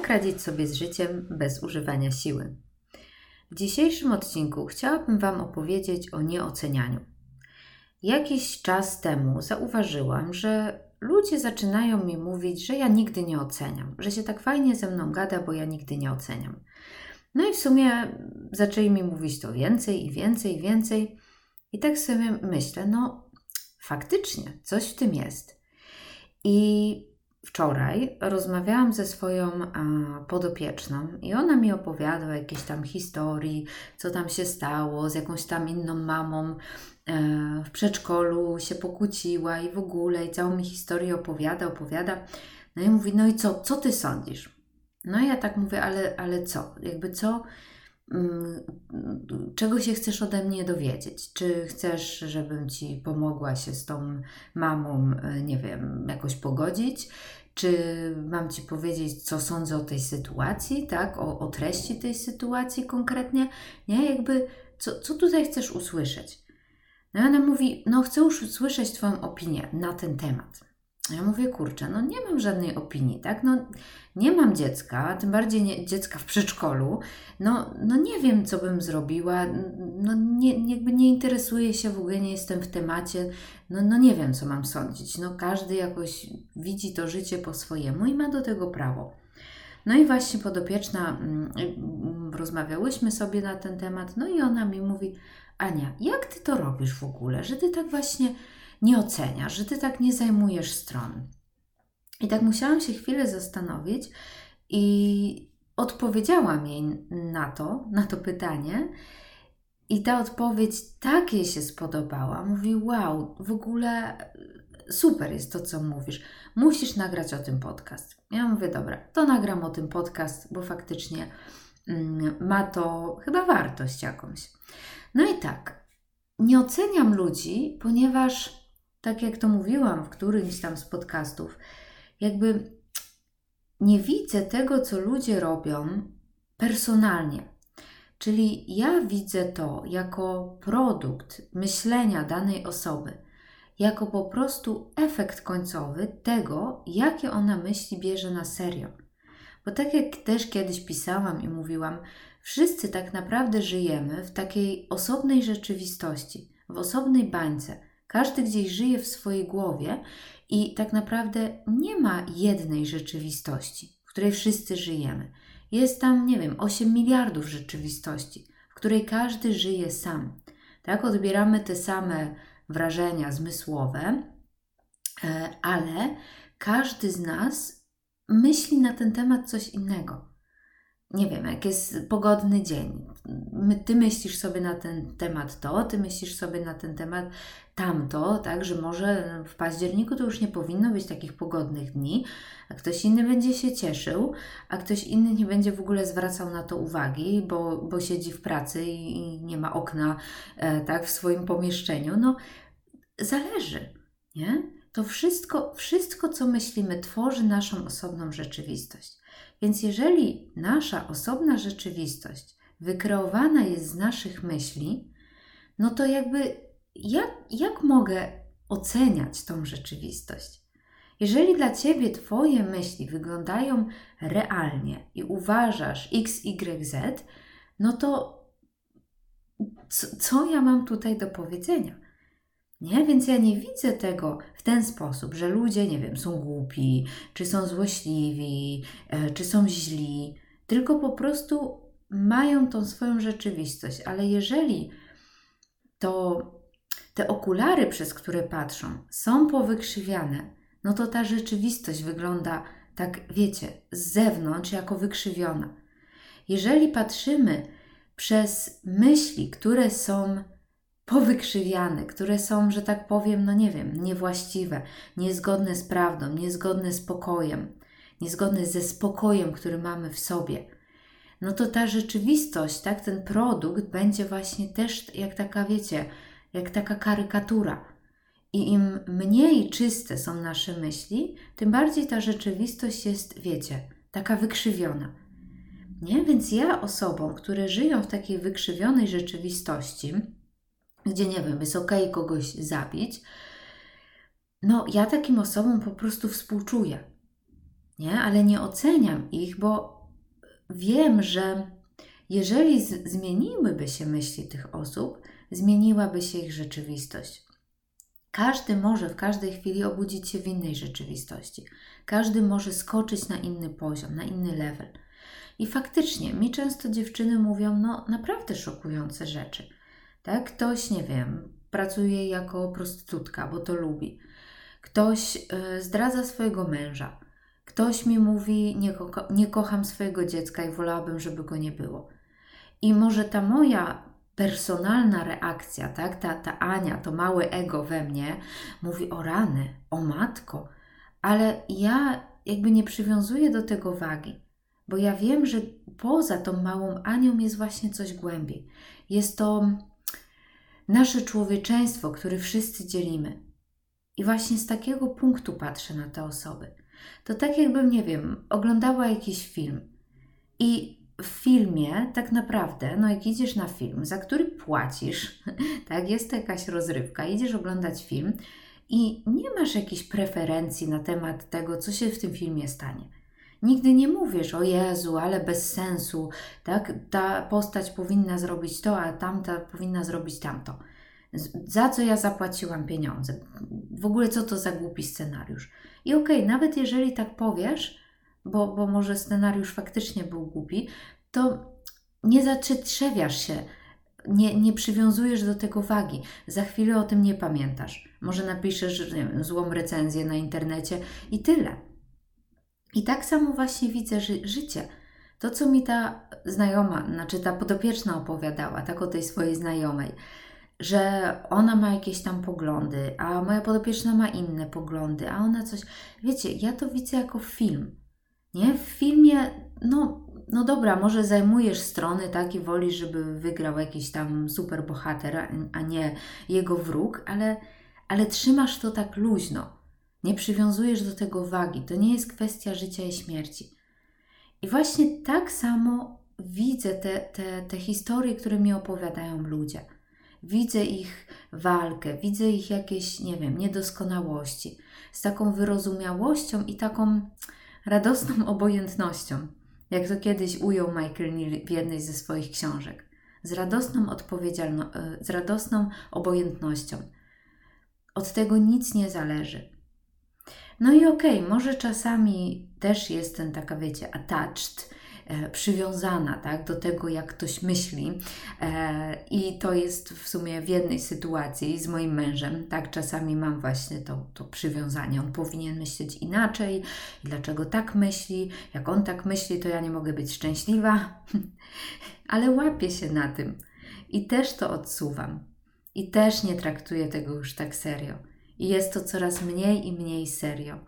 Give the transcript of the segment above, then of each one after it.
jak radzić sobie z życiem bez używania siły. W dzisiejszym odcinku chciałabym Wam opowiedzieć o nieocenianiu. Jakiś czas temu zauważyłam, że ludzie zaczynają mi mówić, że ja nigdy nie oceniam, że się tak fajnie ze mną gada, bo ja nigdy nie oceniam. No i w sumie zaczęli mi mówić to więcej i więcej i więcej. I tak sobie myślę, no faktycznie coś w tym jest. I wczoraj rozmawiałam ze swoją podopieczną i ona mi opowiada o jakiejś tam historii, co tam się stało z jakąś tam inną mamą e, w przedszkolu, się pokłóciła i w ogóle i całą mi historię opowiada, opowiada. No i mówi, no i co, co ty sądzisz? No i ja tak mówię, ale, ale co? Jakby co? Mm, czego się chcesz ode mnie dowiedzieć? Czy chcesz, żebym ci pomogła się z tą mamą, e, nie wiem, jakoś pogodzić? Czy mam ci powiedzieć, co sądzę o tej sytuacji, tak? O, o treści tej sytuacji konkretnie? Nie, jakby, co, co tutaj chcesz usłyszeć? No i ona mówi, no chcę już usłyszeć Twoją opinię na ten temat. Ja mówię, kurczę, no nie mam żadnej opinii, tak? No nie mam dziecka, tym bardziej nie, dziecka w przedszkolu. No, no nie wiem, co bym zrobiła, no nie, jakby nie interesuję się, w ogóle nie jestem w temacie, no, no nie wiem, co mam sądzić. No każdy jakoś widzi to życie po swojemu i ma do tego prawo. No i właśnie podopieczna, mm, rozmawiałyśmy sobie na ten temat, no i ona mi mówi, Ania, jak ty to robisz w ogóle, że ty tak właśnie nie oceniasz, że ty tak nie zajmujesz stron. I tak musiałam się chwilę zastanowić i odpowiedziałam jej na to, na to pytanie. I ta odpowiedź tak jej się spodobała. Mówi: Wow, w ogóle super jest to, co mówisz. Musisz nagrać o tym podcast. Ja mówię: Dobra, to nagram o tym podcast, bo faktycznie mm, ma to chyba wartość jakąś. No i tak, nie oceniam ludzi, ponieważ tak jak to mówiłam w którymś tam z podcastów, jakby nie widzę tego, co ludzie robią personalnie. Czyli ja widzę to jako produkt myślenia danej osoby, jako po prostu efekt końcowy tego, jakie ona myśli bierze na serio. Bo tak jak też kiedyś pisałam i mówiłam, wszyscy tak naprawdę żyjemy w takiej osobnej rzeczywistości, w osobnej bańce każdy gdzieś żyje w swojej głowie i tak naprawdę nie ma jednej rzeczywistości, w której wszyscy żyjemy. Jest tam, nie wiem, 8 miliardów rzeczywistości, w której każdy żyje sam. Tak, odbieramy te same wrażenia zmysłowe, e, ale każdy z nas myśli na ten temat coś innego nie wiem, jak jest pogodny dzień, my, ty myślisz sobie na ten temat to, ty myślisz sobie na ten temat tamto, tak, że może w październiku to już nie powinno być takich pogodnych dni, a ktoś inny będzie się cieszył, a ktoś inny nie będzie w ogóle zwracał na to uwagi, bo, bo siedzi w pracy i, i nie ma okna, e, tak, w swoim pomieszczeniu. No, zależy, nie? To wszystko, wszystko, co myślimy, tworzy naszą osobną rzeczywistość. Więc jeżeli nasza osobna rzeczywistość wykreowana jest z naszych myśli, no to jakby jak, jak mogę oceniać tą rzeczywistość? Jeżeli dla ciebie Twoje myśli wyglądają realnie i uważasz X, Y, Z, no to co, co ja mam tutaj do powiedzenia? Nie? Więc ja nie widzę tego w ten sposób, że ludzie, nie wiem, są głupi, czy są złośliwi, e, czy są źli, tylko po prostu mają tą swoją rzeczywistość. Ale jeżeli to te okulary, przez które patrzą, są powykrzywiane, no to ta rzeczywistość wygląda tak, wiecie, z zewnątrz jako wykrzywiona. Jeżeli patrzymy przez myśli, które są powykrzywiane, które są, że tak powiem, no nie wiem, niewłaściwe, niezgodne z prawdą, niezgodne z pokojem, niezgodne ze spokojem, który mamy w sobie, no to ta rzeczywistość, tak, ten produkt będzie właśnie też jak taka, wiecie, jak taka karykatura. I im mniej czyste są nasze myśli, tym bardziej ta rzeczywistość jest, wiecie, taka wykrzywiona. Nie? Więc ja osobom, które żyją w takiej wykrzywionej rzeczywistości, gdzie nie wiem, jest ok kogoś zabić, no ja takim osobom po prostu współczuję. nie? Ale nie oceniam ich, bo wiem, że jeżeli zmieniłyby się myśli tych osób, zmieniłaby się ich rzeczywistość. Każdy może w każdej chwili obudzić się w innej rzeczywistości. Każdy może skoczyć na inny poziom, na inny level. I faktycznie, mi często dziewczyny mówią, no naprawdę szokujące rzeczy. Tak? Ktoś, nie wiem, pracuje jako prostytutka, bo to lubi. Ktoś y, zdradza swojego męża. Ktoś mi mówi, nie, ko nie kocham swojego dziecka i wolałabym, żeby go nie było. I może ta moja personalna reakcja, tak, ta, ta Ania, to małe ego we mnie, mówi o rany, o matko, ale ja jakby nie przywiązuję do tego wagi, bo ja wiem, że poza tą małą Anią jest właśnie coś głębiej. Jest to nasze człowieczeństwo, które wszyscy dzielimy. I właśnie z takiego punktu patrzę na te osoby. To tak jakbym, nie wiem, oglądała jakiś film i w filmie tak naprawdę, no jak idziesz na film, za który płacisz, tak, jest to jakaś rozrywka, idziesz oglądać film i nie masz jakichś preferencji na temat tego, co się w tym filmie stanie. Nigdy nie mówisz, o Jezu, ale bez sensu, tak? Ta postać powinna zrobić to, a tamta powinna zrobić tamto. Za co ja zapłaciłam pieniądze? W ogóle co to za głupi scenariusz? I okej, okay, nawet jeżeli tak powiesz, bo, bo może scenariusz faktycznie był głupi, to nie zaczetrzewiasz się, nie, nie przywiązujesz do tego wagi. Za chwilę o tym nie pamiętasz. Może napiszesz nie wiem, złą recenzję na internecie i tyle. I tak samo właśnie widzę ży życie. To, co mi ta znajoma, znaczy ta podopieczna opowiadała, tak o tej swojej znajomej, że ona ma jakieś tam poglądy, a moja podopieczna ma inne poglądy, a ona coś. Wiecie, ja to widzę jako film. Nie? W filmie, no, no dobra, może zajmujesz strony, tak, i wolisz, żeby wygrał jakiś tam super bohater, a nie jego wróg, ale, ale trzymasz to tak luźno. Nie przywiązujesz do tego wagi. To nie jest kwestia życia i śmierci. I właśnie tak samo widzę te, te, te historie, które mi opowiadają ludzie. Widzę ich walkę, widzę ich jakieś, nie wiem, niedoskonałości, z taką wyrozumiałością i taką radosną obojętnością, jak to kiedyś ujął Michael Neal w jednej ze swoich książek. Z radosną odpowiedzialnością, z radosną obojętnością. Od tego nic nie zależy. No i okej, okay, może czasami też jestem taka, wiecie, attached, e, przywiązana tak, do tego, jak ktoś myśli. E, I to jest w sumie w jednej sytuacji z moim mężem. Tak, czasami mam właśnie to, to przywiązanie. On powinien myśleć inaczej. Dlaczego tak myśli? Jak on tak myśli, to ja nie mogę być szczęśliwa. Ale łapię się na tym. I też to odsuwam. I też nie traktuję tego już tak serio i jest to coraz mniej i mniej serio.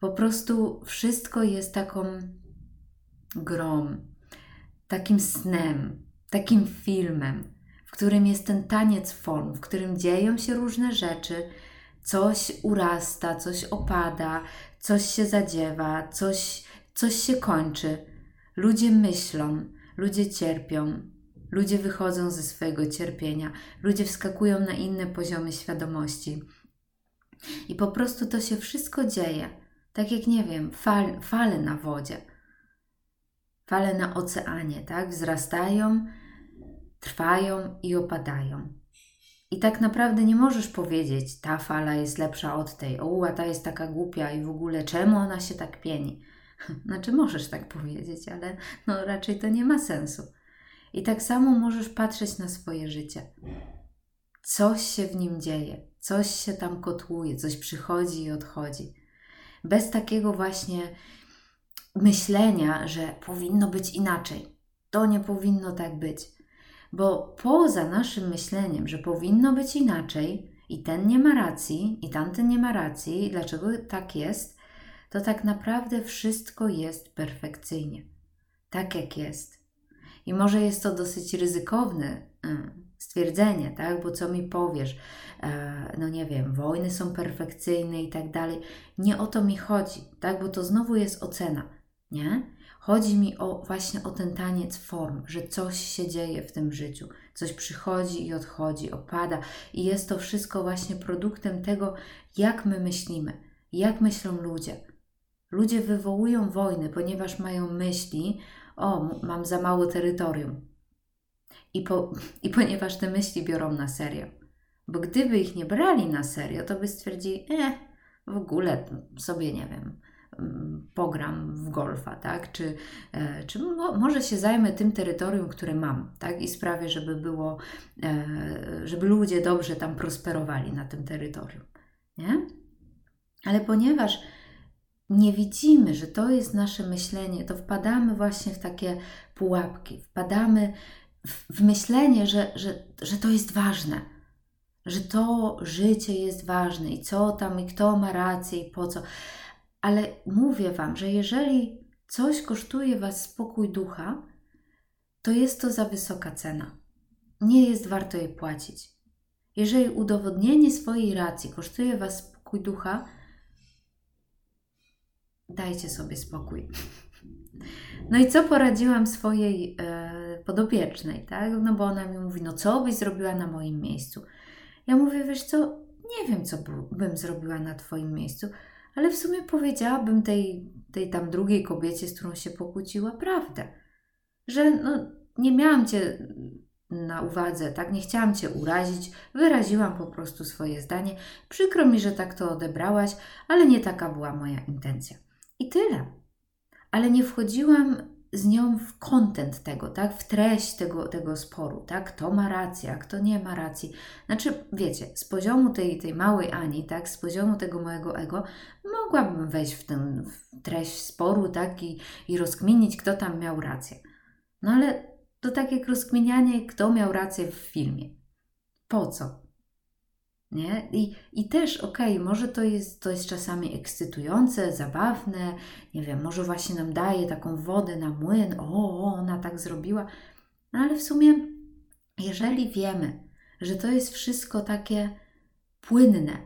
Po prostu wszystko jest taką grą, takim snem, takim filmem, w którym jest ten taniec form, w którym dzieją się różne rzeczy, coś urasta, coś opada, coś się zadziewa, coś, coś się kończy. Ludzie myślą, ludzie cierpią, ludzie wychodzą ze swojego cierpienia, ludzie wskakują na inne poziomy świadomości. I po prostu to się wszystko dzieje. Tak jak, nie wiem, fal, fale na wodzie, fale na oceanie, tak? Wzrastają, trwają i opadają. I tak naprawdę nie możesz powiedzieć, ta fala jest lepsza od tej, o, a ta jest taka głupia i w ogóle czemu ona się tak pieni? Znaczy, możesz tak powiedzieć, ale no raczej to nie ma sensu. I tak samo możesz patrzeć na swoje życie. Coś się w nim dzieje, coś się tam kotłuje, coś przychodzi i odchodzi. Bez takiego właśnie myślenia, że powinno być inaczej. To nie powinno tak być. Bo poza naszym myśleniem, że powinno być inaczej, i ten nie ma racji, i tamten nie ma racji, dlaczego tak jest, to tak naprawdę wszystko jest perfekcyjnie. Tak jak jest. I może jest to dosyć ryzykowne, mm, stwierdzenie, tak? Bo co mi powiesz? E, no nie wiem, wojny są perfekcyjne i tak dalej. Nie o to mi chodzi, tak? Bo to znowu jest ocena, nie? Chodzi mi o właśnie o ten taniec form, że coś się dzieje w tym życiu, coś przychodzi i odchodzi, opada, i jest to wszystko właśnie produktem tego, jak my myślimy, jak myślą ludzie. Ludzie wywołują wojny, ponieważ mają myśli, o, mam za mało terytorium. I, po, I ponieważ te myśli biorą na serio. Bo gdyby ich nie brali na serio, to by stwierdzili, e, w ogóle sobie nie wiem, pogram w golfa, tak? Czy, e, czy mo, może się zajmę tym terytorium, które mam, tak? I sprawię, żeby było, e, żeby ludzie dobrze tam prosperowali na tym terytorium, nie? Ale ponieważ nie widzimy, że to jest nasze myślenie, to wpadamy właśnie w takie pułapki, wpadamy w, myślenie, że, że, że to jest ważne, że to życie jest ważne i co tam, i kto ma rację i po co. Ale mówię Wam, że jeżeli coś kosztuje Was spokój ducha, to jest to za wysoka cena. Nie jest warto jej płacić. Jeżeli udowodnienie swojej racji kosztuje Was spokój ducha, dajcie sobie spokój. No i co poradziłam swojej e, podopiecznej, tak? No bo ona mi mówi, no co byś zrobiła na moim miejscu? Ja mówię, wiesz co, nie wiem, co bym zrobiła na Twoim miejscu, ale w sumie powiedziałabym tej, tej tam drugiej kobiecie, z którą się pokłóciła, prawdę. Że no, nie miałam Cię na uwadze, tak? Nie chciałam Cię urazić, wyraziłam po prostu swoje zdanie. Przykro mi, że tak to odebrałaś, ale nie taka była moja intencja. I tyle. Ale nie wchodziłam z nią w kontent tego, tak? W treść tego, tego sporu, tak? Kto ma rację, a kto nie ma racji. Znaczy, wiecie, z poziomu tej, tej małej Ani, tak? Z poziomu tego mojego ego, mogłabym wejść w tę treść sporu, tak? I, I rozkminić, kto tam miał rację. No ale to tak jak rozkminianie, kto miał rację w filmie. Po co? Nie? I, I też, okej, okay, może to jest, to jest czasami ekscytujące, zabawne, nie wiem, może właśnie nam daje taką wodę na młyn, o, ona tak zrobiła, no ale w sumie, jeżeli wiemy, że to jest wszystko takie płynne,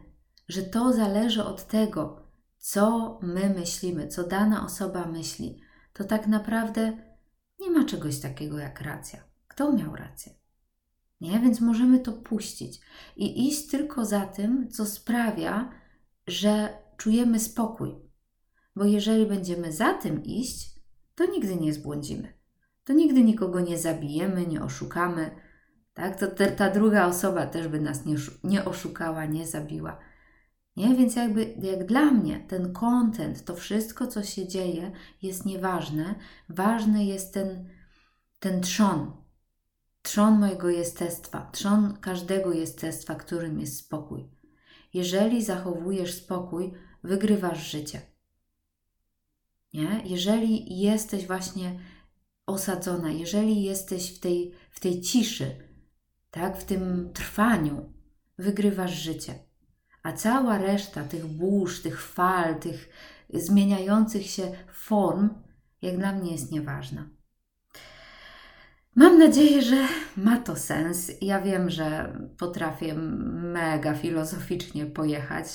że to zależy od tego, co my myślimy, co dana osoba myśli, to tak naprawdę nie ma czegoś takiego jak racja. Kto miał rację? Nie? Więc możemy to puścić i iść tylko za tym, co sprawia, że czujemy spokój. Bo jeżeli będziemy za tym iść, to nigdy nie zbłądzimy. To nigdy nikogo nie zabijemy, nie oszukamy. Tak? To te, ta druga osoba też by nas nie, nie oszukała, nie zabiła. Nie? Więc jakby jak dla mnie ten content, to wszystko, co się dzieje, jest nieważne. Ważny jest ten, ten trzon, trzon mojego jestestwa, trzon każdego jestestwa, którym jest spokój. Jeżeli zachowujesz spokój, wygrywasz życie. Nie? Jeżeli jesteś właśnie osadzona, jeżeli jesteś w tej, w tej ciszy, tak, w tym trwaniu, wygrywasz życie. A cała reszta tych burz, tych fal, tych zmieniających się form, jak dla mnie jest nieważna. Mam nadzieję, że ma to sens. Ja wiem, że potrafię mega filozoficznie pojechać,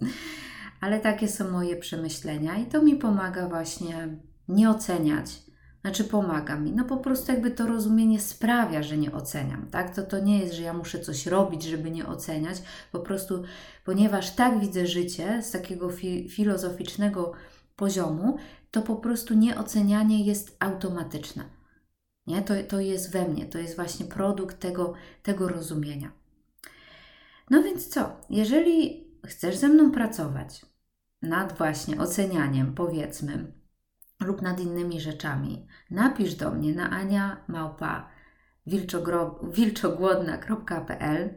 ale takie są moje przemyślenia i to mi pomaga właśnie nie oceniać. Znaczy pomaga mi, no po prostu jakby to rozumienie sprawia, że nie oceniam, tak? To to nie jest, że ja muszę coś robić, żeby nie oceniać, po prostu ponieważ tak widzę życie z takiego fi filozoficznego poziomu, to po prostu nieocenianie jest automatyczne. Nie? To, to jest we mnie, to jest właśnie produkt tego, tego rozumienia. No więc co? Jeżeli chcesz ze mną pracować nad właśnie ocenianiem, powiedzmy, lub nad innymi rzeczami, napisz do mnie na ania małpa wilczogłodna.pl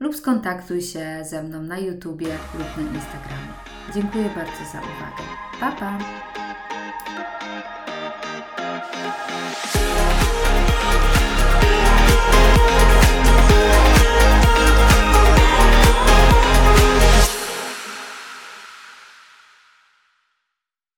lub skontaktuj się ze mną na YouTubie lub na Instagramie. Dziękuję bardzo za uwagę. Pa, pa! Thank you.